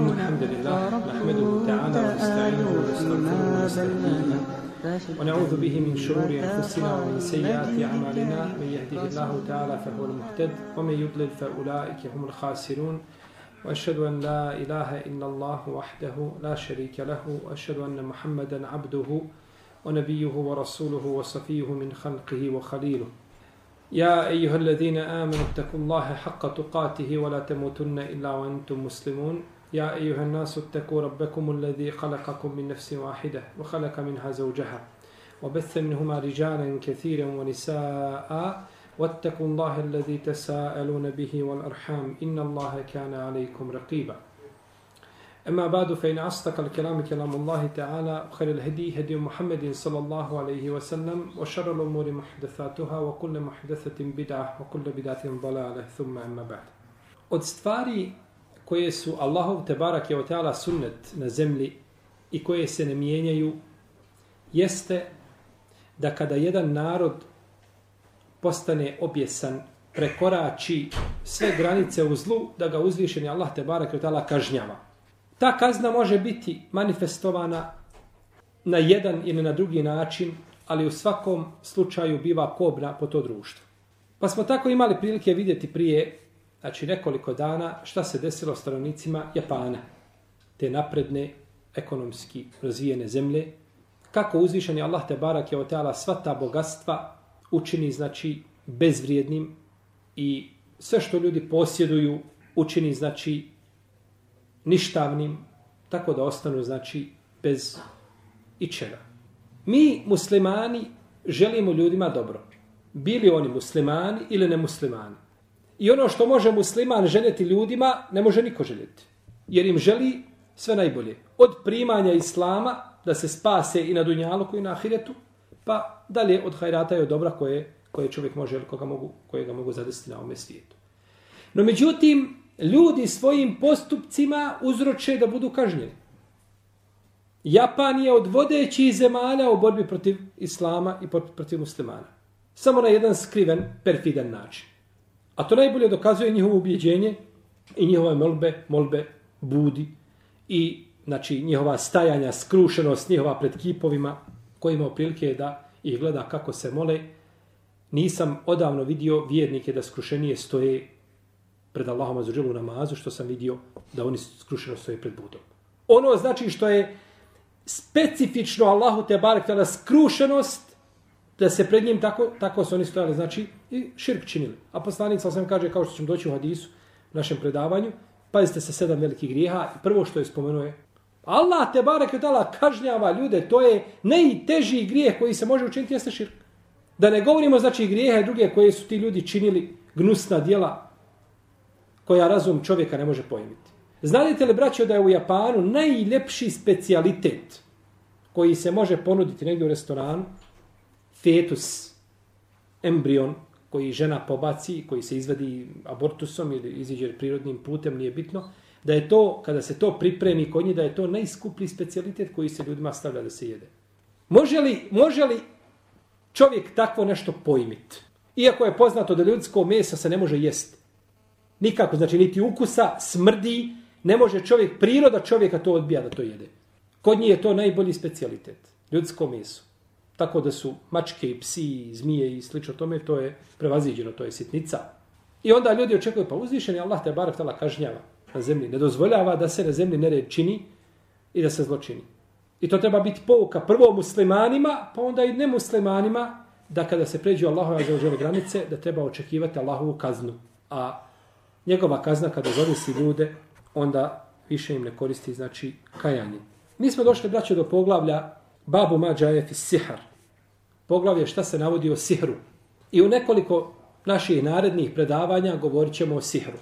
إن الحمد لله نحمده تعالى ونستعينه ونستغفره ونستهديه. ونعوذ به من شرور أنفسنا ومن سيئات أعمالنا. من يهده الله تعالى فهو المهتد ومن يضلل فأولئك هم الخاسرون. وأشهد أن لا إله إلا الله وحده لا شريك له. وأشهد أن محمدا عبده ونبيه ورسوله وصفيه من خلقه وخليله. يا أيها الذين آمنوا اتقوا الله حق تقاته ولا تموتن إلا وأنتم مسلمون. يا أيها الناس اتقوا ربكم الذي خلقكم من نفس واحدة وخلق منها زوجها وبث منهما رجالا كثيرا ونساء واتقوا الله الذي تساءلون به والأرحام إن الله كان عليكم رقيبا. أما بعد فإن أصدق الكلام كلام الله تعالى وخير الهدي هدي محمد صلى الله عليه وسلم وشر الأمور محدثاتها وكل محدثة بدعة وكل بدعة ضلالة ثم أما بعد. Od stvari koje su Allahov tebarak je oteala sunnet na zemlji i koje se ne mijenjaju jeste da kada jedan narod postane objesan, prekorači sve granice u zlu, da ga uzvišeni Allah tebarak je oteala kažnjava. Ta kazna može biti manifestovana na jedan ili na drugi način, ali u svakom slučaju biva kobna po to društvo. Pa smo tako imali prilike vidjeti prije znači nekoliko dana šta se desilo stanovnicima Japana, te napredne ekonomski razvijene zemlje, kako uzvišen je Allah te barak je oteala sva ta bogatstva učini znači bezvrijednim i sve što ljudi posjeduju učini znači ništavnim, tako da ostanu znači bez ičega. Mi muslimani želimo ljudima dobro. Bili oni muslimani ili nemuslimani. I ono što može musliman željeti ljudima, ne može niko željeti. Jer im želi sve najbolje. Od primanja islama, da se spase i na dunjalu koji na ahiretu, pa dalje od hajrata i od dobra koje, koje čovjek može, ili koga mogu, koje ga mogu zadesiti na ovome svijetu. No međutim, ljudi svojim postupcima uzroče da budu kažnjeni. Japan je od vodećih zemalja u borbi protiv islama i protiv muslimana. Samo na jedan skriven, perfidan način. A to najbolje dokazuje njihovo ubjeđenje i njihove molbe, molbe budi i znači njihova stajanja, skrušenost njihova pred kipovima koji oprilike prilike da ih gleda kako se mole. Nisam odavno vidio vjernike da skrušenije stoje pred Allahom azuđelu namazu, što sam vidio da oni skrušeno stoje pred budom. Ono znači što je specifično Allahu te barek tada skrušenost da se pred njim tako, tako su oni stojali, znači i širk činili. A poslanik sam kaže, kao što ćemo doći u hadisu, našem predavanju, pazite se sedam velikih grijeha i prvo što je spomenuo je Allah te barek tada kažnjava ljude, to je najteži grijeh koji se može učiniti, jeste širk. Da ne govorimo, znači, grijehe druge koje su ti ljudi činili, gnusna dijela, koja razum čovjeka ne može pojmiti. Znate li, braćo, da je u Japanu najljepši specialitet koji se može ponuditi negdje u restoranu, fetus, embrion koji žena pobaci, koji se izvadi abortusom ili iziđe prirodnim putem, nije bitno, da je to, kada se to pripremi kod nje, da je to najskuplji specialitet koji se ljudima stavlja da se jede. Može li, može li čovjek takvo nešto pojmit? Iako je poznato da ljudsko meso se ne može jesti. Nikako, znači niti ukusa, smrdi, ne može čovjek, priroda čovjeka to odbija da to jede. Kod nje je to najbolji specialitet, ljudsko meso. Tako da su mačke i psi i zmije i slično tome, to je prevaziđeno, to je sitnica. I onda ljudi očekuju, pa uzvišeni Allah te barak tala kažnjava na zemlji. Ne dozvoljava da se na zemlji nered čini i da se zločini. I to treba biti pouka prvo muslimanima, pa onda i nemuslimanima, da kada se pređu Allahove azzawajal granice, da treba očekivati Allahovu kaznu. A njegova kazna kada zavisi ljude, onda više im ne koristi, znači, kajanje. Mi smo došli, braćo, do poglavlja Babu Mađaje fi Sihar. Poglavlje šta se navodi o sihru. I u nekoliko naših narednih predavanja govorit ćemo o sihru.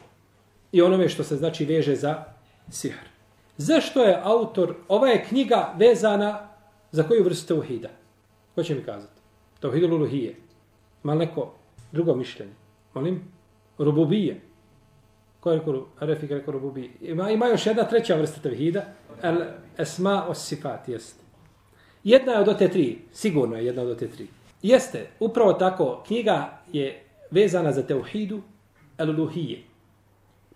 I onome što se znači veže za sihr. Zašto je autor, ova je knjiga vezana za koju vrstu teuhida? Ko će mi kazati? Teuhidu luluhije. Ima neko drugo mišljenje? Molim? Rububije. Ko je rekao, Refik rekao Rububije. Ima, ima još jedna treća vrsta tevhida. El esma os sifat, jeste. Jedna je od te tri. Sigurno je jedna od te tri. Jeste, upravo tako, knjiga je vezana za teuhidu eluluhije.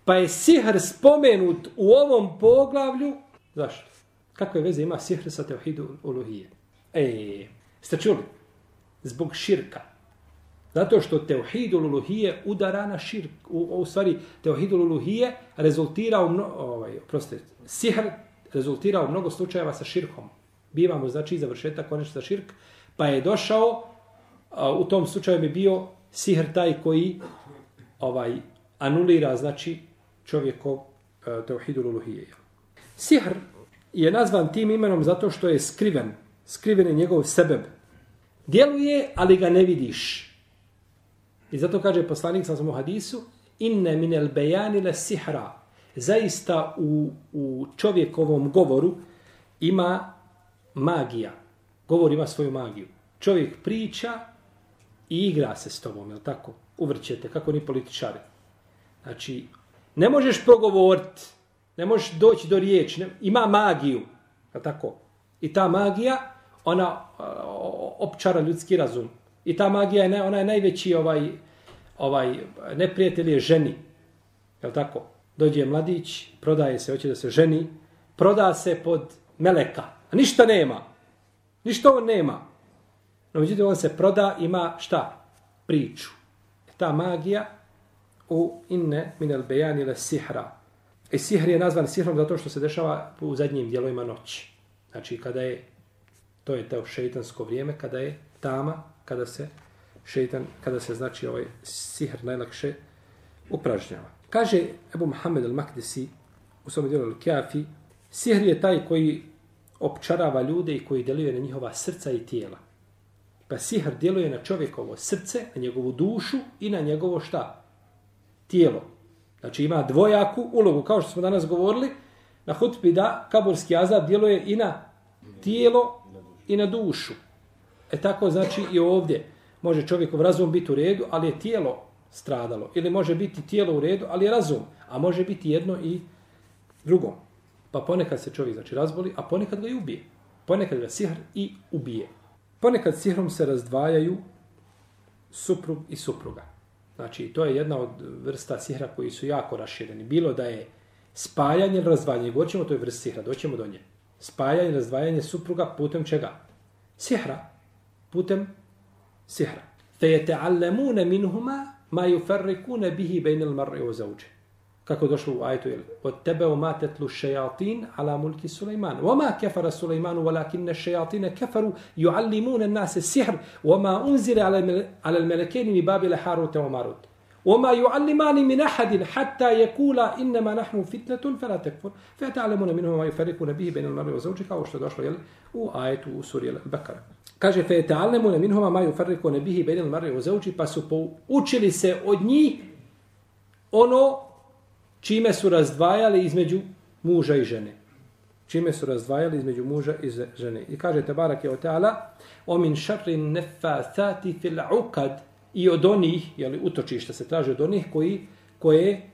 Pa je sihr spomenut u ovom poglavlju. Zašto? Kakve veze ima sihr sa teuhidu uluhije? E, ste čuli? Zbog širka. Zato što tevhidu uluhije udara na širk. U, u stvari, tevhidu uluhije rezultira u mnogo, ovaj, proste, sihr rezultira u mnogo slučajeva sa širkom. Bivamo, znači, završetak konečno sa širk, pa je došao, a, u tom slučaju bi bio sihr taj koji ovaj anulira, znači, čovjekov e, tevhidul uluhije. Sihr je nazvan tim imenom zato što je skriven. Skriven je njegov sebeb. Djeluje, ali ga ne vidiš. I zato kaže poslanik sa u hadisu, inne minel bejani le sihra. Zaista u, u čovjekovom govoru ima magija. Govor ima svoju magiju. Čovjek priča i igra se s tobom, je tako? Uvrćete, kako ni političari. Znači, ne možeš progovoriti, ne možeš doći do riječi, ne, ima magiju, je tako? I ta magija, ona opčara ljudski razum. I ta magija je ona je najveći ovaj ovaj neprijatelj je ženi. Je tako? Dođe mladić, prodaje se, hoće da se ženi, proda se pod meleka. A ništa nema. Ništa on nema. No, međutim, on se proda, ima šta? Priču. Ta magija u inne minel bejan ile sihra. I sihr je nazvan sihrom zato što se dešava u zadnjim dijelovima noći. Znači, kada je, to je to šeitansko vrijeme, kada je tama, kada se šeitan, kada se znači ovaj sihr najlakše upražnjava. Kaže Ebu Muhammed al-Makdisi u svom dijelu al-Kafi, sihr je taj koji opčarava ljude i koji djeluje na njihova srca i tijela. Pa sihr djeluje na čovjekovo srce, na njegovu dušu i na njegovo šta? Tijelo. Znači ima dvojaku ulogu, kao što smo danas govorili, na hutbi da kaburski azab djeluje i na tijelo i na dušu. E tako znači i ovdje može čovjekov razum biti u redu, ali je tijelo stradalo. Ili može biti tijelo u redu, ali je razum. A može biti jedno i drugo. Pa ponekad se čovjek znači razboli, a ponekad ga i ubije. Ponekad ga sihr i ubije. Ponekad sihrom se razdvajaju suprug i supruga. Znači, to je jedna od vrsta sihra koji su jako rašireni. Bilo da je spajanje ili razdvajanje. Goćemo, to je vrsta sihra, doćemo do nje. Spajanje i razdvajanje supruga putem čega? Sihra. Putem sihra. Fe je te'allemune minhuma ma yufarrikune bihi bejnil mar'i o zauđe. Kako došlo u od tebe o matetlu šejatin ala mulki Sulejman. Oma kefara Sulejmanu, walakinne šejatine kefaru juallimune nase sihr, oma unzire ala melekeni mi babile harute o marut. وما يعلمان من أحد حتى يقولا إنما نحن فتنة فلا تكفر فيتعلمون منه ما يفرقون به بين المرء وزوجه kao što je došlo jel, u ajetu u suri Al-Bakara. Kaže فيتعلمون منه ما يفرقون به بين المرء وزوجه pa su poučili se od njih ono čime su razdvajali između muža i žene. Čime su razdvajali između muža i žene. I kaže Tabarak je o teala, o min šarrin nefasati fil ukad i od onih, jeli utočišta se traže od onih koji, koje,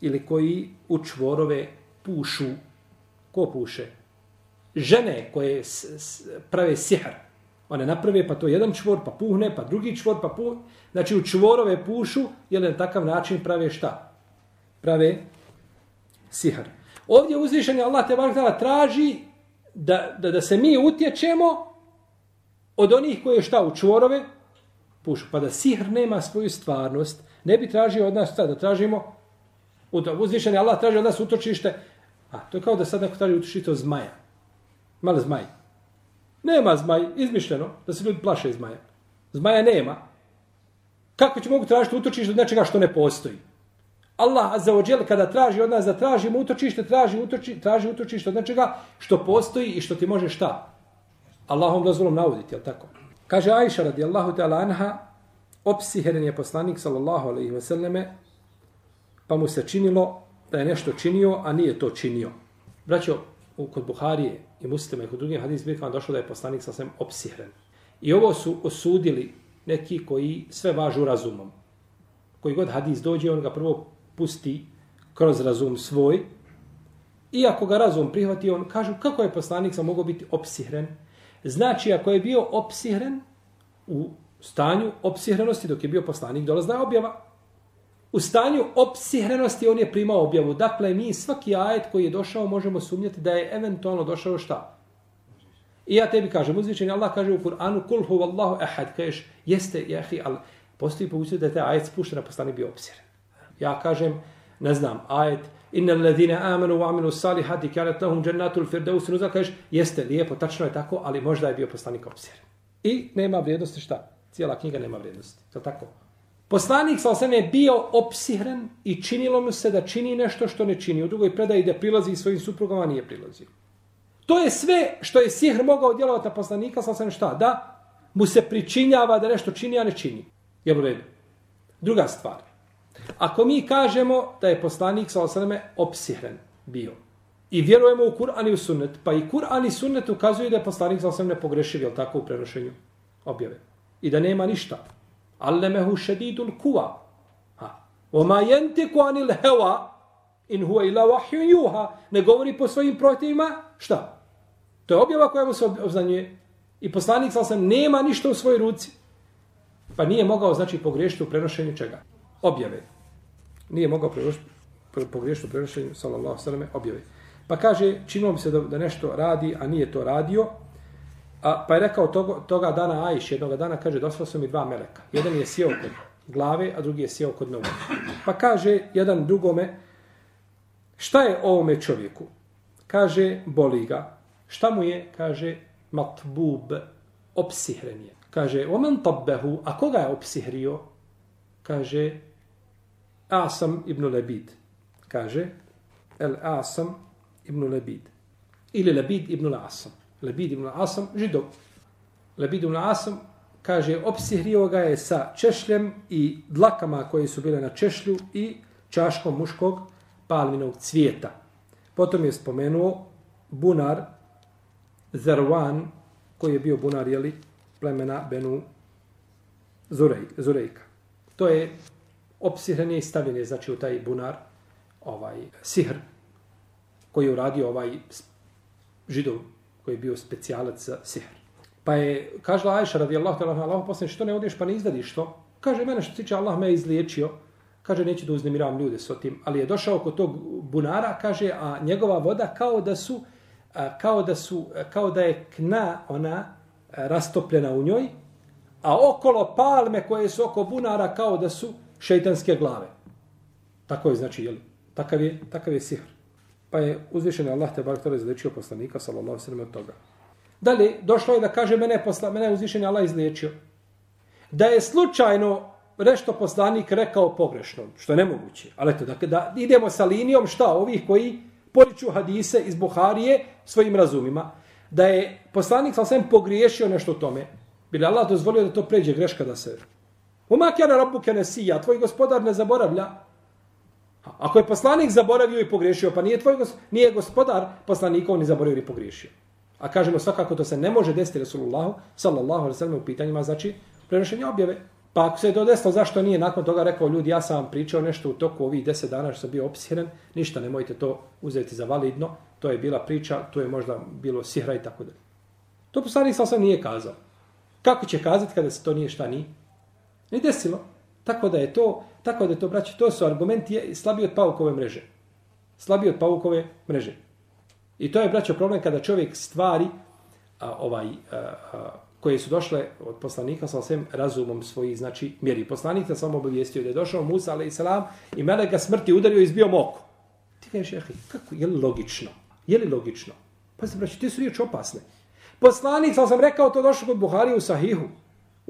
ili koji u čvorove pušu. Ko puše? Žene koje s, s, prave sihar. One naprave, pa to jedan čvor, pa puhne, pa drugi čvor, pa puhne. Znači u čvorove pušu, jer na takav način prave šta? Prave sihar. Ovdje uzvišenje Allah te bar traži da, da, da se mi utječemo od onih koje šta u čvorove pušu. Pa da sihr nema svoju stvarnost, ne bi tražio od nas da tražimo uzvišenje Allah traži od nas utočište. A to je kao da sad neko traži utočište od zmaja. Mali zmaj. Nema zmaj, izmišljeno, da se ljudi plaše zmaja. Zmaja nema. Kako će mogu tražiti utočište od nečega što ne postoji? Allah azza wa džel kada traži od nas da tražimo utočište, traži, utoči, traži utočište od nečega što postoji i što ti može šta? Allahom dozvolom nauditi, al tako? Kaže Ajša radijallahu ta'ala anha, opsiheren je poslanik sallallahu alaihi ve selleme, pa mu se činilo da je nešto činio, a nije to činio. Braćo, kod Buharije i muslima i kod drugih hadis zbirkama došlo da je poslanik sasvim opsihren. I ovo su osudili neki koji sve važu razumom. Koji god hadis dođe, on ga prvo pusti kroz razum svoj. I ako ga razum prihvati, on kažu kako je poslanik sa mogao biti opsihren, Znači, ako je bio opsihren u stanju opsihrenosti dok je bio poslanik, dolazna je objava. u stanju opsihrenosti on je primao objavu. Dakle, mi svaki ajet koji je došao možemo sumnjati da je eventualno došao šta? I ja tebi kažem, uzvičeni Allah kaže u Kur'anu, kul huvallahu ahad, kažeš, jeste, jehi, ali postoji povučiti da je taj ajet spušten, a poslanik bio opsihren. Ja kažem, ne znam, ajet, inna alladhina amanu wa amilu salihati kanat lahum jannatul firdaus nuzul kaže jeste lijepo tačno je tako ali možda je bio poslanik opsihren i nema vrijednosti šta cijela knjiga nema vrijednosti je tako Poslanik sa je bio opsihren i činilo mu se da čini nešto što ne čini. U drugoj predaji da prilazi svojim suprugama nije prilazio. To je sve što je sihr mogao djelovati na poslanika sa šta? Da mu se pričinjava da nešto čini, a ne čini. Jel u redu? Druga stvar. Ako mi kažemo da je poslanik sa osaname opsihren bio i vjerujemo u Kur'an i u sunnet, pa i Kur'an i sunnet ukazuju da je poslanik sa osaname ne pogrešiv, jel tako, u prenošenju objave. I da nema ništa allemehu šedidul kuva. Ha. Oma jentiku anil heva in huwa ila wahyu juha. Ne govori po svojim protivima. Šta? To je objava koja mu se obznanjuje. I poslanik sam nema ništa u svojoj ruci. Pa nije mogao, znači, pogriješiti u prenošenju čega? Objave. Nije mogao pogriješiti u prenošenju, sallallahu sallam, objave. Pa kaže, činilo bi se da, da nešto radi, a nije to radio, A, pa je rekao toga, toga dana Ajš, jednog dana, kaže, došlo su mi dva meleka. Jedan je sjeo kod glave, a drugi je sjeo kod nogu. Pa kaže jedan drugome, šta je ovome čovjeku? Kaže, boli ga. Šta mu je? Kaže, matbub, opsihren je. Kaže, omen tabbehu, a koga je opsihrio? Kaže, Asam ibn Lebid. Kaže, el Asam ibn Lebid. Ili Lebid ibn Asam. Lebid ibn Asam, židov. Lebid ibn Asam kaže, opsihrio ga je sa češljem i dlakama koje su bile na češlju i čaškom muškog palminog cvijeta. Potom je spomenuo bunar Zerwan, koji je bio bunar jeli, plemena Benu Zurej, Zurejka. To je opsihrenje i stavljenje, znači u taj bunar, ovaj sihr, koji je uradio ovaj židov koji je bio specijalac za sihr. Pa je, kaže Ajša radijallahu ta'ala, Allah poslije, što ne odeš pa ne izvadiš to? Kaže, mene što se tiče, Allah me izliječio. Kaže, neću da uznemiravam ljude s tim. Ali je došao kod tog bunara, kaže, a njegova voda kao da su, kao da su, kao da je kna ona rastopljena u njoj, a okolo palme koje su oko bunara kao da su šeitanske glave. Tako je, znači, jel? Takav je, takav je sihr. Pa je uzvišen Allah te barak izlečio poslanika, sallallahu sallam, od toga. Dalje, došlo je da kaže, mene je, posla, mene je uzvišen Allah izlečio. Da je slučajno nešto poslanik rekao pogrešno, što je nemoguće. Ali eto, da, da idemo sa linijom šta ovih koji poriču hadise iz Buharije svojim razumima, da je poslanik sa pogriješio nešto u tome, bi Allah dozvolio da to pređe greška da se... Uma kjana rabu kenesija, tvoj gospodar ne zaboravlja, Ako je poslanik zaboravio i pogriješio, pa nije tvoj gos, nije gospodar poslanikov ni zaboravio ni pogriješio. A kažemo svakako to se ne može desiti Rasulullahu sallallahu alejhi ve sellem u pitanjima znači prenošenja objave. Pa ako se je to desilo, zašto nije nakon toga rekao ljudi, ja sam vam pričao nešto u toku ovih deset dana što sam bio opsiren, ništa, nemojte to uzeti za validno, to je bila priča, to je možda bilo sihra i tako dalje. To poslanik sam nije kazao. Kako će kazati kada se to nije šta ni? Ni desilo. Tako da je to, tako da je to, braći, to su argumenti slabiji od paukove mreže. Slabiji od paukove mreže. I to je, braćo, problem kada čovjek stvari a, ovaj, a, a, koje su došle od poslanika sa svem razumom svojih, znači, mjeri. Poslanik sa samo obavijestio da je došao Musa, ale i salam, i mele ga smrti udario i izbio moko. Ti kažeš, jehi, kako, je li logično? Je li logično? Pa se, braći, ti su riječi opasne. Poslanik, sam rekao, to došlo kod Buhari u Sahihu.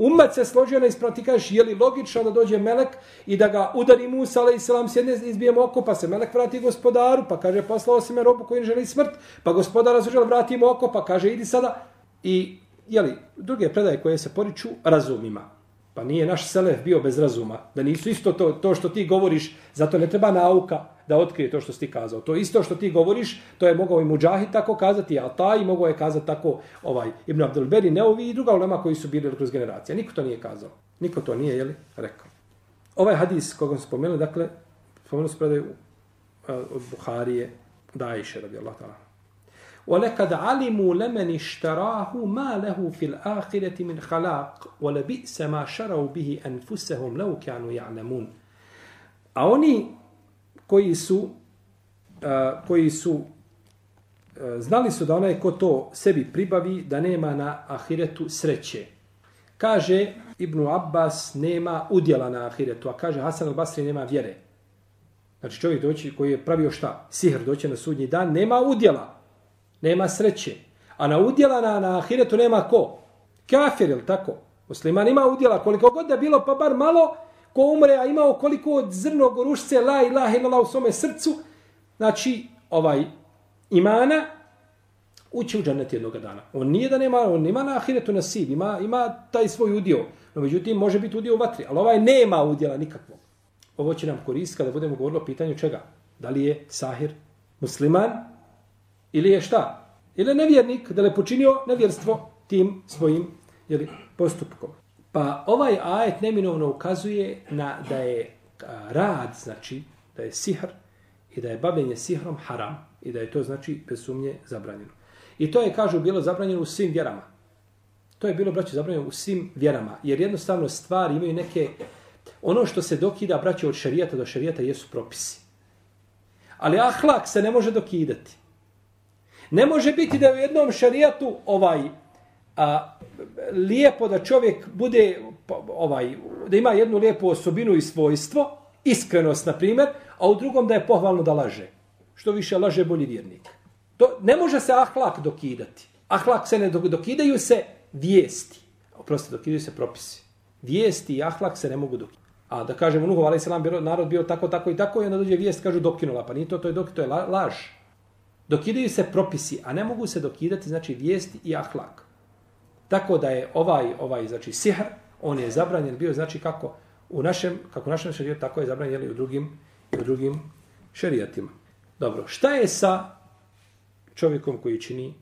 Umet se složio na ispravno, ti kažeš, je li logično da dođe melek i da ga udari Musa, ali islam s jedne izbijem oko, pa se melek vrati gospodaru, pa kaže, poslao si me robu koji ne želi smrt, pa gospodar različila vrati mu oko, pa kaže, idi sada. I, jeli, druge predaje koje se poriču razumima. Pa nije naš selef bio bez razuma. Da nisu isto to, to što ti govoriš, zato ne treba nauka da otkrije to što si ti kazao. To isto što ti govoriš, to je mogao i Mujahid tako kazati, a i mogao je kazati tako ovaj, Ibn Abdul Beri, ne ovi i druga ulema koji su bili kroz generacije. Niko to nije kazao. Niko to nije, jeli, rekao. Ovaj hadis koga smo spomenuli, dakle, spomenuli smo predaju eh, od Buharije, Dajše, radi Allah ta'ala. ولقد علموا لمن اشتراه ما له في الآخرة من خلاق ولبئس ما شروا به أنفسهم لو كانوا يعلمون A oni koji su a, koji su a, znali su da onaj ko to sebi pribavi da nema na ahiretu sreće. Kaže Ibnu Abbas nema udjela na ahiretu, a kaže Hasan al-Basri nema vjere. Znači čovjek doći koji je pravio šta? Sihr doće na sudnji dan, nema udjela. Nema sreće. A na udjela na, na ahiretu nema ko? Kafir, ili tako? Musliman ima udjela koliko god da bilo, pa bar malo, ko umre, a imao koliko od zrnog rušce, la ilaha illallah u svome srcu, znači, ovaj, imana, ući u džanet jednog dana. On nije da nema, on nema na ahiretu nasib, ima, ima taj svoj udio. No, međutim, može biti udio u vatri, ali ovaj nema udjela nikakvog. Ovo će nam koristiti kada budemo govorili o pitanju čega? Da li je sahir musliman ili je šta? Ili je nevjernik da li je počinio nevjerstvo tim svojim jeli, postupkom. Pa ovaj ajet neminovno ukazuje na da je rad, znači da je sihr i da je bavljenje sihrom haram i da je to znači bez sumnje zabranjeno. I to je, kažu, bilo zabranjeno u svim vjerama. To je bilo, braće, zabranjeno u svim vjerama. Jer jednostavno stvari imaju neke... Ono što se dokida, braće, od šarijata do šarijata jesu propisi. Ali ahlak se ne može dokidati. Ne može biti da je u jednom šarijatu ovaj a, lijepo da čovjek bude ovaj da ima jednu lijepu osobinu i svojstvo, iskrenost na primjer, a u drugom da je pohvalno da laže. Što više laže bolji vjernik. To ne može se ahlak dokidati. Ahlak se ne dokidaju se vijesti. Oprostite, dokidaju se propisi. Vijesti i ahlak se ne mogu dokidati. A da kažemo, Nuhov, ali se nam narod bio tako, tako i tako, i onda dođe vijest, kažu dokinula, pa nije to, to je dok, to je laž. Dokidaju se propisi, a ne mogu se dokidati, znači, vijesti i ahlak. Tako da je ovaj, ovaj znači, sihr, on je zabranjen bio, znači, kako u našem, kako u našem šarijetu, tako je zabranjen i u drugim, i u drugim šarijetima. Dobro, šta je sa čovjekom koji čini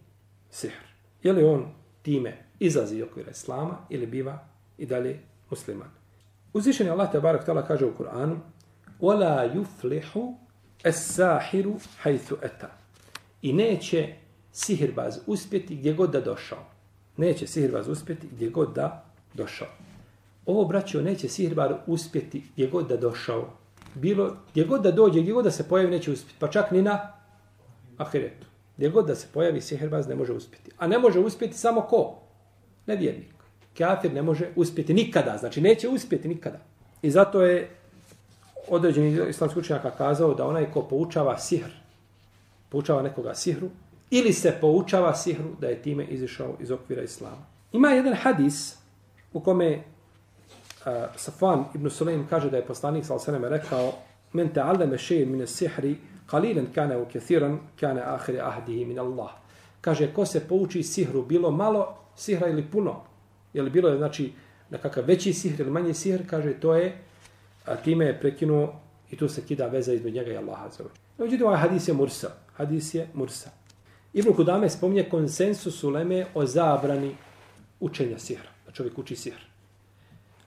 sihr? Je li on time izlazi okvira islama ili biva i dalje musliman? Uzvišeni Allah te barak tala kaže u Kur'anu وَلَا يُفْلِحُ السَّاحِرُ حَيْثُ أَتَى I neće sihirbaz uspjeti gdje god da došao. Neće sihirbaz uspjeti gdje god da došao. Ovo, braćo, neće sihirbaz uspjeti gdje god da došao. Bilo, gdje god da dođe, gdje god da se pojavi, neće uspjeti. Pa čak ni na ahiretu. Gdje god da se pojavi sihirbaz, ne može uspjeti. A ne može uspjeti samo ko? Nevjernik. Kafir ne može uspjeti nikada. Znači, neće uspjeti nikada. I zato je određeni islamski učenjaka kazao da onaj ko poučava sihr, poučava nekoga sihru, ili se poučava sihru da je time izišao iz okvira islama. Ima jedan hadis u kome uh, Safan ibn Sulaim kaže da je poslanik sa osanem rekao men te aleme mine sihri kalilen kane u kethiran kane ahire ahdihi min Allah. Kaže, ko se pouči sihru, bilo malo sihra ili puno, je li bilo je, znači, nekakav veći sihr ili manji sihr, kaže, to je, a time je prekinuo i tu se kida veza između njega i Allaha. Međutim, ovaj hadis je mursa. Hadis je mursa. Ibn Kudame spominje konsensus uleme o zabrani učenja sihra. Da čovjek uči sihr.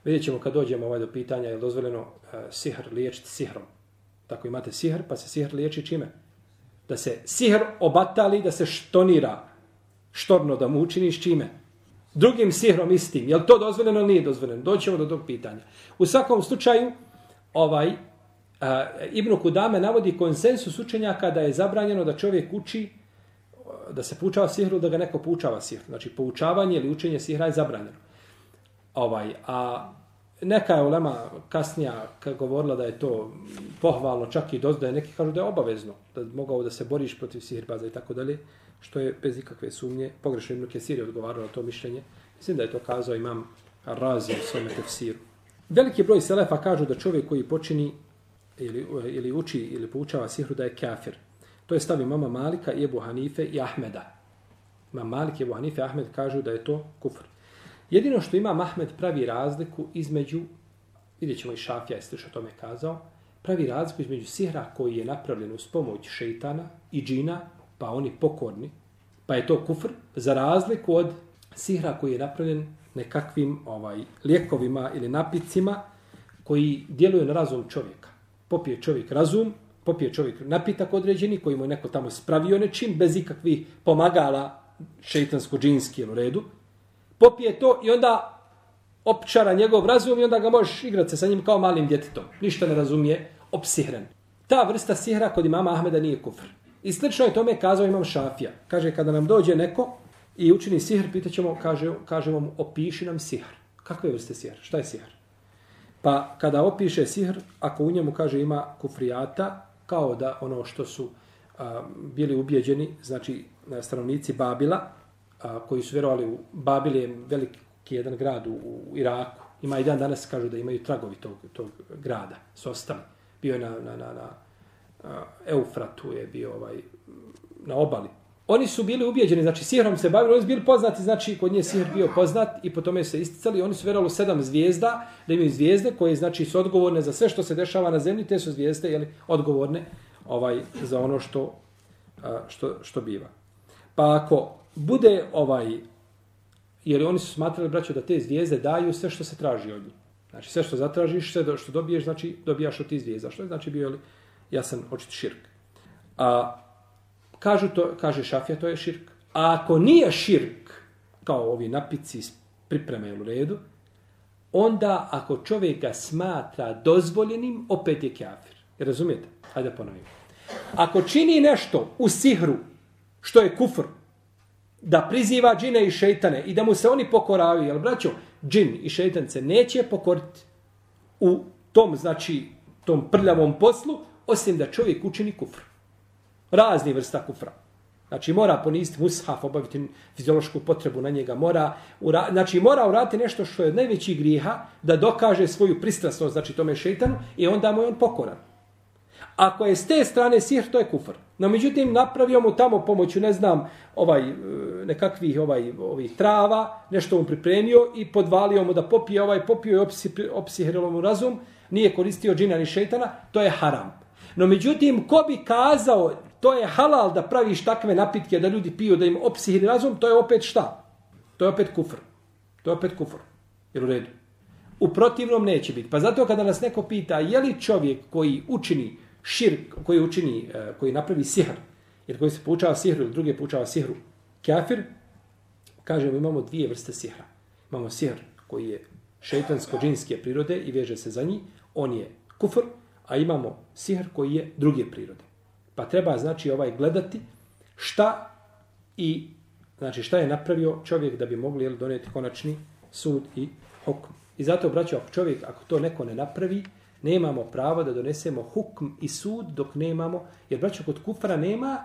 Vidjet ćemo kad dođemo ovaj do pitanja je dozvoljeno uh, sihr liječiti sihrom. Tako imate sihr, pa se sihr liječi čime? Da se sihr obatali, da se štonira. Štorno da mu učiniš čime? Drugim sihrom istim. Je li to dozvoljeno ili nije dozvoljeno? Doćemo do tog pitanja. U svakom slučaju, ovaj, uh, Ibn Kudame navodi konsensus učenjaka da je zabranjeno da čovjek uči da se poučava sihru, da ga neko poučava sihru. Znači, poučavanje ili učenje sihra je zabranjeno. Ovaj, a neka je ulema kasnija govorila da je to pohvalno, čak i dozdaje, neki kažu da je obavezno, da mogao da se boriš protiv sihrbaza i tako dalje, što je bez ikakve sumnje. Pogrešno Ibn Kesir odgovarao na to mišljenje. Mislim da je to kazao imam razi u svome tefsiru. Veliki broj selefa kažu da čovjek koji počini ili, eh, ili uči ili poučava sihru da je kafir. To je stav mama Malika, Ebu Hanife i Ahmeda. Imam Malik, Ebu Hanife i Ahmed kažu da je to kufr. Jedino što ima Ahmed pravi razliku između, vidjet ćemo i Šafija je što tome kazao, pravi razliku između sihra koji je napravljen uz pomoć šeitana i džina, pa oni pokorni, pa je to kufr, za razliku od sihra koji je napravljen nekakvim ovaj lijekovima ili napicima koji djeluju na razum čovjeka. Popije čovjek razum, popije čovjek napitak određeni koji mu je neko tamo spravio nečim, bez ikakvih pomagala šeitansko-džinski u redu, popije to i onda opčara njegov razum i onda ga možeš igrati se sa njim kao malim djetetom. Ništa ne razumije opsihren. Ta vrsta sihra kod imama Ahmeda nije kufr. I slično je tome kazao imam Šafija. Kaže, kada nam dođe neko i učini sihr, pitaćemo, kaže, kažemo mu, opiši nam sihr. Kakve vrste sihr? Šta je sihr? Pa kada opiše sihr, ako u njemu kaže ima kufrijata, kao da ono što su a, bili ubjeđeni, znači e, stanovnici Babila, a, koji su vjerovali u Babil je veliki jedan grad u, u Iraku. Ima i dan danas kažu da imaju tragovi tog, tog grada s ostali. Bio je na, na, na, na a, Eufratu, je bio ovaj, na obali. Oni su bili ubijeđeni, znači sihrom se bavili, oni su bili poznati, znači kod nje sihr bio poznat i po tome se isticali. Oni su vjerovali u sedam zvijezda, da imaju zvijezde koje znači su odgovorne za sve što se dešava na zemlji, te su zvijezde jeli, odgovorne ovaj za ono što, što, što biva. Pa ako bude ovaj, jer oni su smatrali, braćo, da te zvijezde daju sve što se traži od njih. Znači sve što zatražiš, sve što dobiješ, znači dobijaš od tih zvijezda. Što je znači bio li jasan očit širk. A kažu to, kaže Šafija, to je širk. A ako nije širk, kao ovi napici pripreme u redu, onda ako čovjek ga smatra dozvoljenim, opet je kafir. Razumijete? Hajde ponovim. Ako čini nešto u sihru, što je kufr, da priziva džine i šeitane i da mu se oni pokoravaju, jel braćo, džin i šeitan se neće pokoriti u tom, znači, tom prljavom poslu, osim da čovjek učini kufr. Razni vrsta kufra. Znači mora poniziti mushaf, obaviti fiziološku potrebu na njega, mora, ura, znači mora urati nešto što je od najvećih griha, da dokaže svoju pristrasnost, znači tome šeitanu, i onda mu je on pokoran. Ako je s te strane sihr, to je kufr. No međutim, napravio mu tamo pomoću, ne znam, ovaj, e, nekakvih ovaj, ovih trava, nešto mu pripremio i podvalio mu da popije ovaj, popio i opsi, opsihrilo mu razum, nije koristio džina ni šeitana, to je haram. No međutim, ko bi kazao, to je halal da praviš takve napitke da ljudi piju, da im opsihri razum, to je opet šta? To je opet kufr. To je opet kufr. Jer u redu. U protivnom neće biti. Pa zato kada nas neko pita, je li čovjek koji učini širk, koji učini, e, koji napravi sihr, jer koji se poučava sihru ili druge poučava sihru, kafir, kažemo imamo dvije vrste sihra. Imamo sihr koji je šeitansko-džinske prirode i veže se za njih, on je kufr, a imamo sihr koji je druge prirode. Pa treba znači ovaj gledati šta i znači šta je napravio čovjek da bi mogli jel, donijeti konačni sud i hukm. I zato braćo, ako čovjek ako to neko ne napravi, nemamo pravo da donesemo hukm i sud dok nemamo, jer braćo kod kufra nema,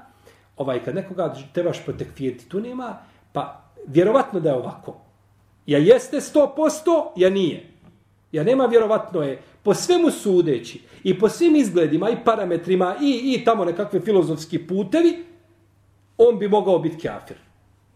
ovaj kad nekoga trebaš protekfiriti, tu nema, pa vjerovatno da je ovako. Ja jeste 100%, ja nije. Ja nema vjerovatno je, po svemu sudeći i po svim izgledima i parametrima i, i tamo nekakve filozofski putevi, on bi mogao biti kafir.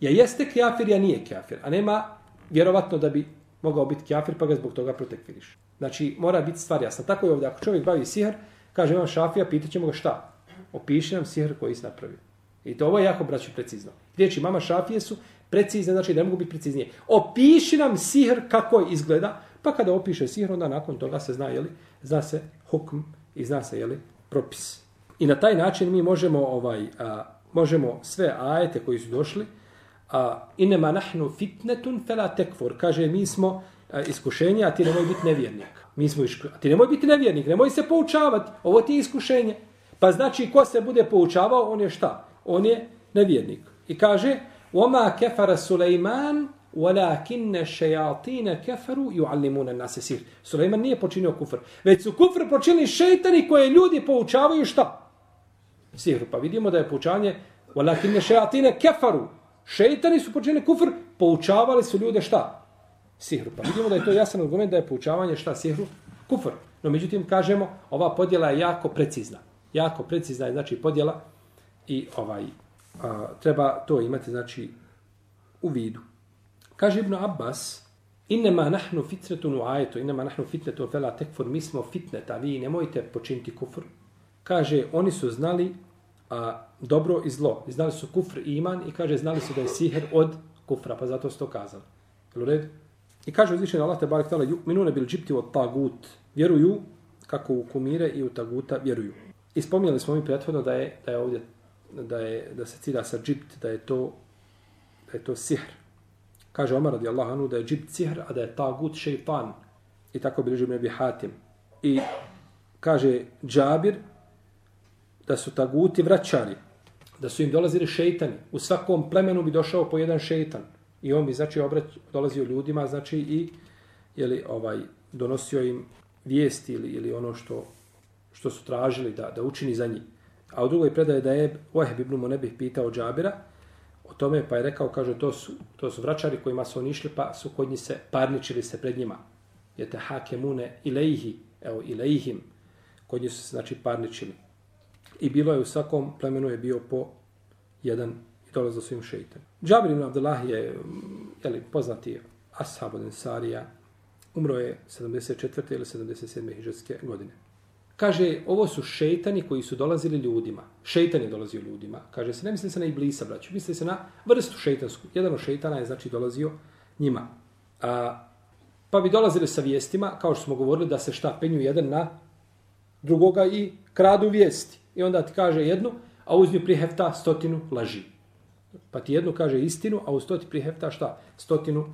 Ja jeste kafir, ja nije kafir. A nema vjerovatno da bi mogao biti kafir, pa ga zbog toga protekviriš. Znači, mora biti stvar jasna. Tako je ovdje, ako čovjek bavi sihr, kaže vam šafija, pitaćemo ga šta? Opiši nam sihr koji si napravio. I to ovo je jako, braću, precizno. Riječi mama šafije su precizne, znači ne mogu biti preciznije. Opiši nam sihr kako izgleda, pa kada opiše sihr, onda nakon toga se zna, jeli, zna se hukm i zna se, jeli, propis. I na taj način mi možemo, ovaj, a, možemo sve ajete koji su došli, a, inema nahnu fitnetun fela tekfur, kaže, mi smo iskušenje, a ti nemoj biti nevjernik. Mi smo iško... A ti nemoj biti nevjernik, nemoj se poučavati. Ovo ti je iskušenje. Pa znači, ko se bude poučavao, on je šta? On je nevjernik. I kaže, وَمَا كَفَرَ سُلَيْمَانُ ولكن الشياطين كفروا يعلمون الناس السحر سليمان nije počinio kufr već su kufr počinili šejtani koje ljudi poučavaju šta? Sihr pa vidimo da je poučanje ولكن الشياطين كفروا šejtani su počinili kufr poučavali su ljude šta? Sihr pa vidimo da je to jasan argument da je poučavanje šta sihru? Kufr. No međutim kažemo ova podjela je jako precizna. Jako precizna je znači podjela i ovaj a, treba to imati znači u vidu. Kaže Ibn Abbas, Innema nahnu fitretun u ajetu, innema nahnu fitretun fela tekfur, mi smo fitneta, vi nemojte počiniti kufr. Kaže, oni su znali a, dobro i zlo. Znali su kufr i iman i kaže, znali su da je siher od kufra, pa zato su to kazali. Jel u redu? I kaže uzvišen Allah te barek tala, minune bil džipti od tagut, vjeruju kako u kumire i u taguta vjeruju. I spominjali smo mi prethodno da je, da je ovdje, da, je, da se cilja sa džipt, da je to, da je to sihr. Kaže Omar radi Allah anu da je džib cihr, a da je tagut šeitan. I tako bilježi me hatim. I kaže Džabir, da su taguti vraćari, da su im dolazili šeitani. U svakom plemenu bi došao po jedan šeitan. I on bi, znači, obrać, dolazio ljudima, znači, i jeli, ovaj, donosio im vijesti ili, ili ono što, što su tražili da, da učini za njih. A u drugoj predaje da je Wahib ibn Munebih pitao Džabira tome, pa je rekao, kaže, to su, to su vraćari kojima su oni išli, pa su kod njih se parničili se pred njima. Jete hakemune ilaihi, evo, ilaihim, kod njih su se, znači, parničili. I bilo je u svakom plemenu je bio po jedan i dolazio svim šeitem. Džabir ibn Abdullah je, mm, jeli, poznati ashab od Ensarija, umro je 74. ili 77. hiđarske godine. Kaže, ovo su šeitani koji su dolazili ljudima. Šeitan je dolazio ljudima. Kaže se, ne misli se na Iblisa, braću. Misli se na vrstu šeitansku. Jedan od šeitana je, znači, dolazio njima. A, pa bi dolazili sa vijestima, kao što smo govorili, da se šta penju jedan na drugoga i kradu vijesti. I onda ti kaže jednu, a uz nju prihefta stotinu laži. Pa ti jednu kaže istinu, a uz to ti prihefta šta? Stotinu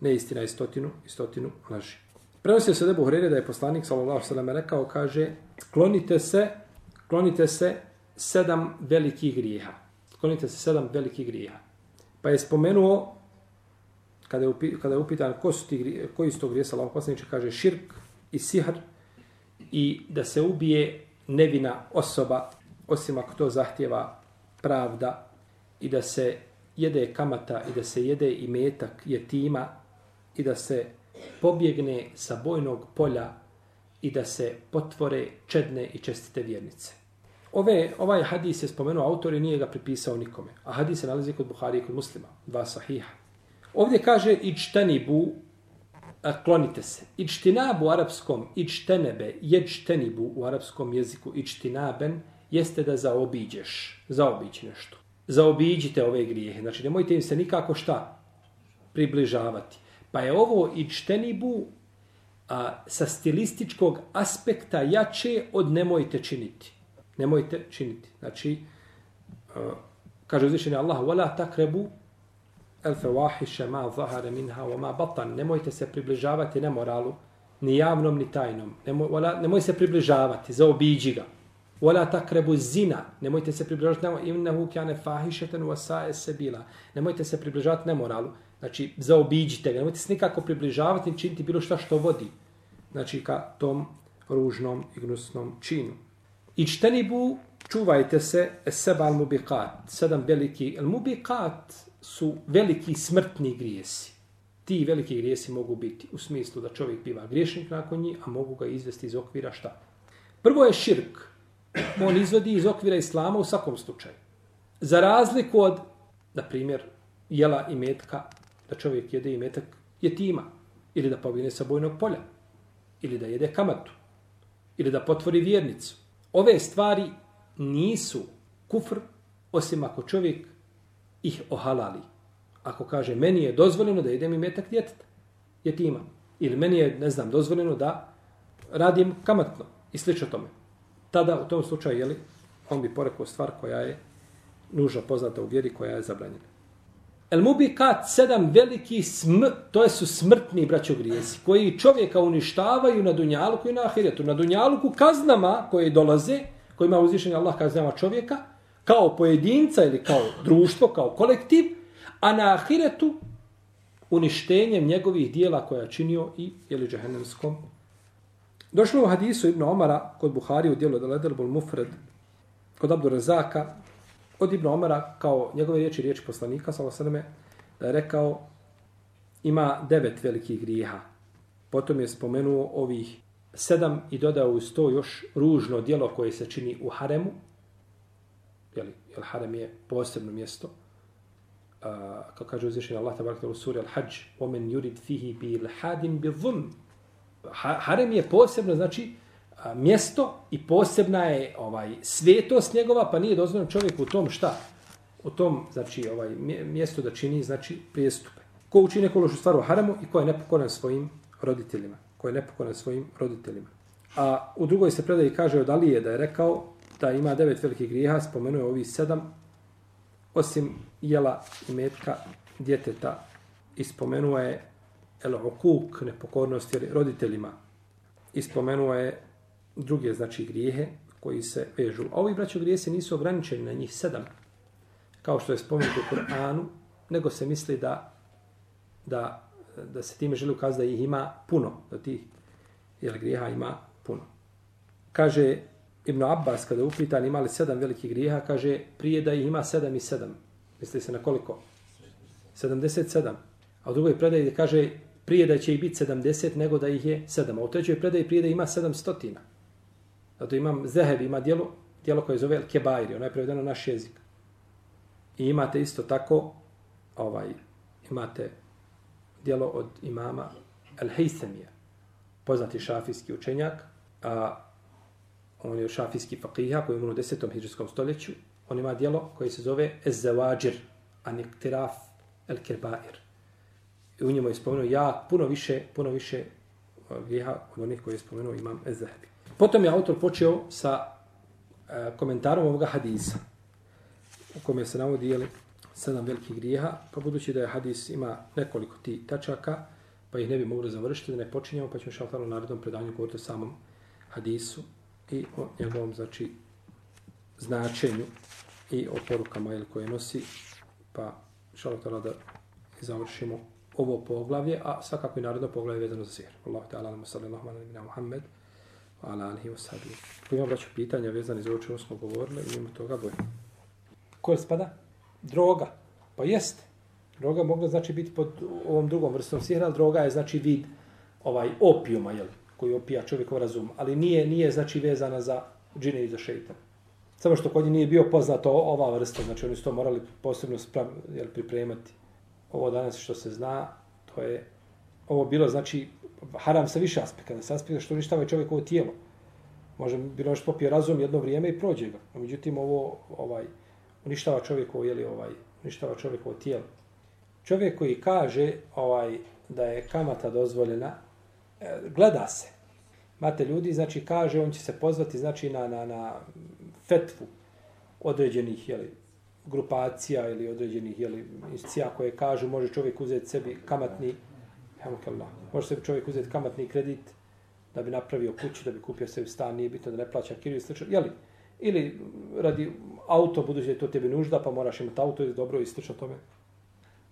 neistina i stotinu i stotinu laži. Prenosio se Debu Hrere da je poslanik sallallahu sallam rekao, kaže, klonite se, klonite se sedam velikih grijeha. Klonite se sedam velikih grijeha. Pa je spomenuo, kada je, kada je upitan ko su ti, koji su to grije, sallallahu poslaniče, kaže širk i sihr i da se ubije nevina osoba, osim ako to zahtjeva pravda i da se jede kamata i da se jede i metak jetima i da se pobjegne sa bojnog polja i da se potvore čedne i čestite vjernice. Ove, ovaj hadis je spomenuo autor i nije ga pripisao nikome. A hadis se nalazi kod Buhari i kod muslima. Dva sahiha. Ovdje kaže ičtani bu, klonite se. Ičtinabu u arapskom, ičtenebe, ječtenibu u arapskom jeziku, ičtinaben, jeste da zaobiđeš, zaobići nešto. Zaobiđite ove grijehe. Znači, nemojte im se nikako šta približavati. Pa je ovo ičtenibu a, sa stilističkog aspekta jače od nemojte činiti. Nemojte činiti. Znači, a, kaže uzvišenje Allah, wala تَكْرَبُوا الْفَوَاحِشَ fawahisha ma مِنْهَا وَمَا wa. Nemojte se približavati nemoralu, ni javnom, ni tajnom. Nemoj, wala, nemoj se približavati, zaobiđi ga. Wala takrebu zina. Nemojte se približavati nemoralu. Innehu kjane fahishatan wa sa'e. Nemojte se približavati nemoralu. Znači, zaobiđite ga. Nemojte se nikako približavati i činiti bilo šta što vodi. Znači, ka tom ružnom i gnusnom činu. I čtenibu, čuvajte se, seba al mubiqat. Sedam veliki. Al mubiqat su veliki smrtni grijesi. Ti veliki grijesi mogu biti u smislu da čovjek biva griješnik nakon njih, a mogu ga izvesti iz okvira šta? Prvo je širk. On izvodi iz okvira islama u svakom slučaju. Za razliku od, na primjer, jela i metka da čovjek jede i metak jetima, ili da pobine sa bojnog polja, ili da jede kamatu, ili da potvori vjernicu. Ove stvari nisu kufr, osim ako čovjek ih ohalali. Ako kaže, meni je dozvoljeno da jedem i metak djeteta, jetima, ili meni je, ne znam, dozvoljeno da radim kamatno, i slično tome. Tada, u tom slučaju, jeli, on bi porekao stvar koja je nužno poznata u vjeri, koja je zabranjena. El mubikat sedam veliki sm, to su smrtni braćo grijesi, koji čovjeka uništavaju na dunjalku i na ahiretu. Na dunjalku kaznama koje dolaze, kojima uzvišenje Allah kaznama čovjeka, kao pojedinca ili kao društvo, kao kolektiv, a na ahiretu uništenjem njegovih dijela koja činio i ili džahennemskom. Došlo u hadisu Ibn Omara kod Buhari u dijelu Daledel Mufred, kod Abdur Razaka, od Ibn Omara, kao njegove riječi, riječi poslanika, sa osadame, da je rekao, ima devet velikih grijeha. Potom je spomenuo ovih sedam i dodao uz to još ružno dijelo koje se čini u haremu. Jeli, jer harem je posebno mjesto. a, kao kaže uzvišenje Allah tabarak u suri Al-Hajj, omen yurid fihi bil hadin bil dhum. Harem je posebno, znači, mjesto i posebna je ovaj svetost njegova, pa nije dozvoljeno čovjeku u tom šta? U tom, znači, ovaj mjesto da čini, znači, prijestupe. Ko učini neku lošu stvar u haramu i ko je nepokoran svojim roditeljima. Ko je nepokoran svojim roditeljima. A u drugoj se predaji kaže od Alije da je rekao da ima devet velikih grijeha, spomenuje ovi sedam, osim jela i metka djeteta i spomenuo je el okuk, nepokornost roditeljima. I spomenuo je druge, znači, grijehe koji se vežu. A ovi braćo grijesi nisu ograničeni na njih sedam, kao što je spomenuto u Kur'anu, nego se misli da, da, da se time želi ukazati da ih ima puno, da tih jel, grijeha ima puno. Kaže Ibn Abbas, kada je upitan imali sedam velikih grijeha, kaže prije da ih ima sedam i sedam. Misli se na koliko? 77. A u drugoj predaji kaže prije da će ih biti 70 nego da ih je 7. A u trećoj predaji prije da ima 700. Zato imam Zehev, ima dijelo, dijelo koje zove Kebairi, ono je prevedeno naš jezik. I imate isto tako, ovaj, imate dijelo od imama El Hejsemija, poznati šafijski učenjak, a on je šafijski fakiha koji je u 10. hijđarskom stoljeću. On ima dijelo koje se zove Ezzawajir, Aniktiraf El Kebair. I u njemu je spomenuo ja puno više, puno više eh, grijeha od onih koje je spomenuo imam Ezzahebi. Potom je autor počeo sa e, komentarom ovoga hadisa u kome se navodi jeli, sedam velikih grijeha, pa budući da je hadis ima nekoliko ti tačaka, pa ih ne bi mogli završiti, da ne počinjemo, pa ćemo šaltano u narednom predanju govoriti o samom hadisu i o njegovom, znači, značenju i o porukama ili koje nosi, pa šaltano da završimo ovo poglavlje, a svakako i narodno poglavlje vezano za sihr. Allah te alamu sallallahu alaihi wa Muhammed ala alihi wa sahbihi. Ko ima braću pitanja vezane za ovo čemu smo govorili, mimo toga boje. Ko spada? Droga. Pa jeste. Droga mogla znači biti pod ovom drugom vrstom sihra, ali droga je znači vid ovaj opijuma, jel, koji opija čovjekov razum, ali nije nije znači vezana za džine i za šeitan. Samo što kod njih nije bio poznato ova vrsta, znači oni su to morali posebno sprav, jel, pripremati. Ovo danas što se zna, to je ovo bilo znači haram sa više aspekta, da aspekta što uništava čovjekovo tijelo. Može bilo što popije razum jedno vrijeme i prođe ga. Međutim, ovo ovaj uništava čovjekovo, jeli, ovaj, uništava čovjekovo tijelo čovjek koji kaže ovaj da je kamata dozvoljena, e, gleda se. Mate ljudi, znači kaže, on će se pozvati znači na, na, na fetvu određenih jeli, grupacija ili određenih jeli, institucija koje kažu može čovjek uzeti sebi kamatni može sebi čovjek uzeti kamatni kredit da bi napravio kuću, da bi kupio sebi stan, nije bitno da ne plaća kiriju i Jeli, ili radi auto, budući da je to tebi nužda, pa moraš imati auto i dobro i slično tome.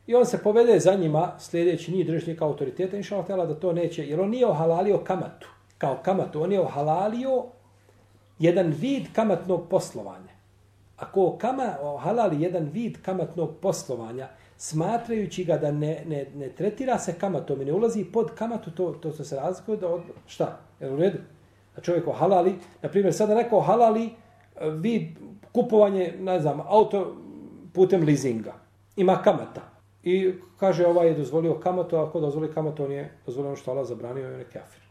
I on se povede za njima sljedeći njih držnik autoriteta, inša Allah, da to neće, jer on nije ohalalio kamatu, kao kamatu, on je ohalalio jedan vid kamatnog poslovanja. Ako kama ohalali jedan vid kamatnog poslovanja, smatrajući ga da ne, ne, ne tretira se kamatom i ne ulazi pod kamatu, to, to se razlikuje da od, šta? Je u redu? Da čovjek ohalali, na primjer, sada neko halali eh, vid kupovanje, ne znam, auto putem leasinga. Ima kamata. I kaže, ovaj je dozvolio kamatu, a ako dozvoli kamatu, on je dozvolio ono što Allah zabranio, on je kafir.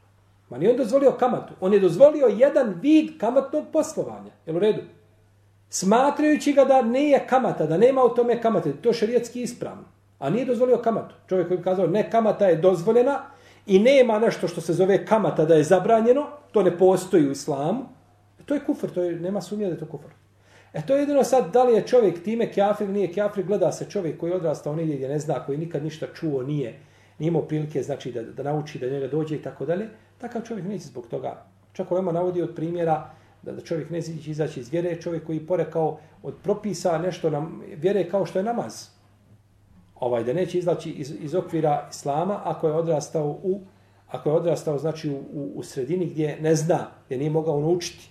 Ma nije on dozvolio kamatu, on je dozvolio jedan vid kamatnog poslovanja. Jel u redu? Smatrajući ga da nije kamata, da nema u tome kamate, to je šarijetski ispravno. A nije dozvolio kamatu. Čovjek koji bi kazao, ne, kamata je dozvoljena i nema nešto što se zove kamata da je zabranjeno, to ne postoji u islamu. E, to je kufr, to je, nema sumnje da je to kufr. E to je jedino sad, da li je čovjek time kjafir, nije kjafir, gleda se čovjek koji je odrastao negdje gdje ne zna, koji nikad ništa čuo, nije, nije imao prilike znači, da, da nauči, da njega dođe i tako dalje, takav čovjek neće zbog toga. Čak ovaj ovima navodi od primjera da, da čovjek ne neće izaći iz vjere, čovjek koji porekao od propisa nešto nam vjere kao što je namaz. Ovaj, da neće izaći iz, iz okvira islama ako je odrastao u ako je odrastao znači u, u, u sredini gdje ne zna, gdje nije mogao naučiti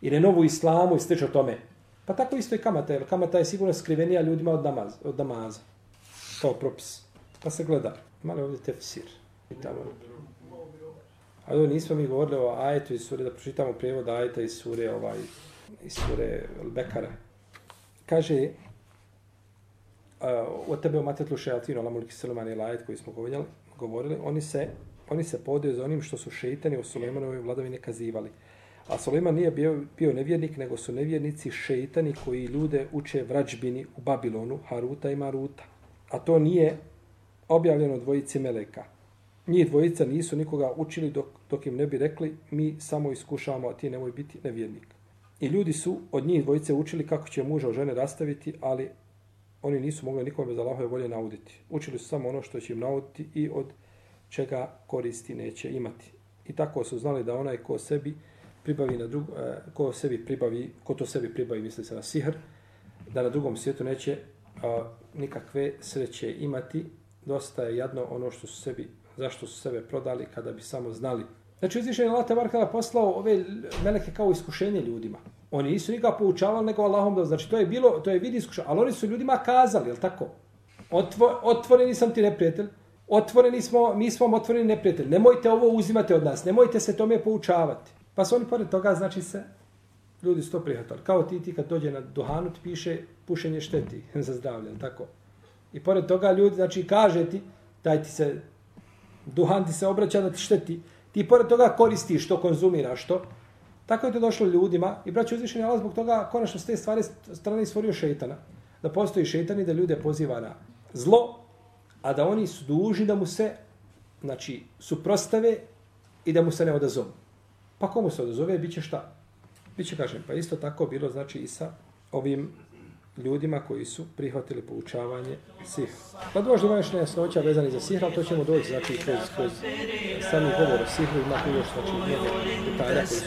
i ne novu islamu i slično tome. Pa tako isto i kamata, jer kamata je sigurno skrivenija ljudima od, namaz, od namaza. Kao propis. Pa se gleda. Malo ovdje tefsir. Tamo. Ali nismo mi govorili o ajetu iz sure, da pročitamo prijevod ajeta iz sure, ovaj, iz sure Bekara. Kaže, e, uh, od tebe o matetlu šeatinu, ala mulki selemani ili ajet koji smo govorili, govorili oni se, oni se podaju za onim što su šeitani u Sulejmanovoj vladavini kazivali. A Suleiman nije bio, bio nevjernik, nego su nevjernici šeitani koji ljude uče vrađbini u Babilonu, Haruta i Maruta. A to nije objavljeno dvojici Meleka. Njih dvojica nisu nikoga učili dok, dok im ne bi rekli mi samo iskušavamo, a ti nemoj biti nevjernik. I ljudi su od njih dvojice učili kako će muža o žene rastaviti, ali oni nisu mogli nikome bez Allahove volje nauditi. Učili su samo ono što će im nauditi i od čega koristi neće imati. I tako su znali da onaj ko sebi pribavi na drug, e, ko sebi pribavi, ko to sebi pribavi, misli se na sihr, da na drugom svijetu neće a, nikakve sreće imati. Dosta je jadno ono što su sebi, zašto su sebe prodali kada bi samo znali. Znači, uzvišen je Allah Tebar poslao ove meleke kao iskušenje ljudima. Oni nisu nikada poučavali nego Allahom da, znači to je bilo, to je vidi iskušenje, ali oni su ljudima kazali, je tako? Otvo, otvoreni sam ti neprijatelj, otvoreni smo, mi smo otvoreni neprijatelj, nemojte ovo uzimati od nas, nemojte se tome poučavati. Pa su oni pored toga, znači se, ljudi su to prihvatali. Kao ti, ti kad dođe na duhanu, ti piše pušenje šteti za zdravlje, tako? I pored toga ljudi, znači, kaže ti, daj ti se, duhan ti se obraća da ti šteti, ti pored toga koristiš što konzumiraš, što? Tako je to došlo ljudima i braći uzvišeni Allah zbog toga konačno s te stvari strane stvorio šeitana. Da postoji šeitan i da ljude poziva na zlo, a da oni su dužni da mu se znači, suprostave i da mu se ne odazovu. Pa komu se odazove, bit će šta? Biće, kažem, pa isto tako bilo znači i sa ovim ljudima koji su prihvatili poučavanje sihr. Pa dođe do još nejasnoća vezani za sihr, ali to ćemo doći znači kroz, kroz sami govor o sihru, ima tu još znači mnogo detalja koji su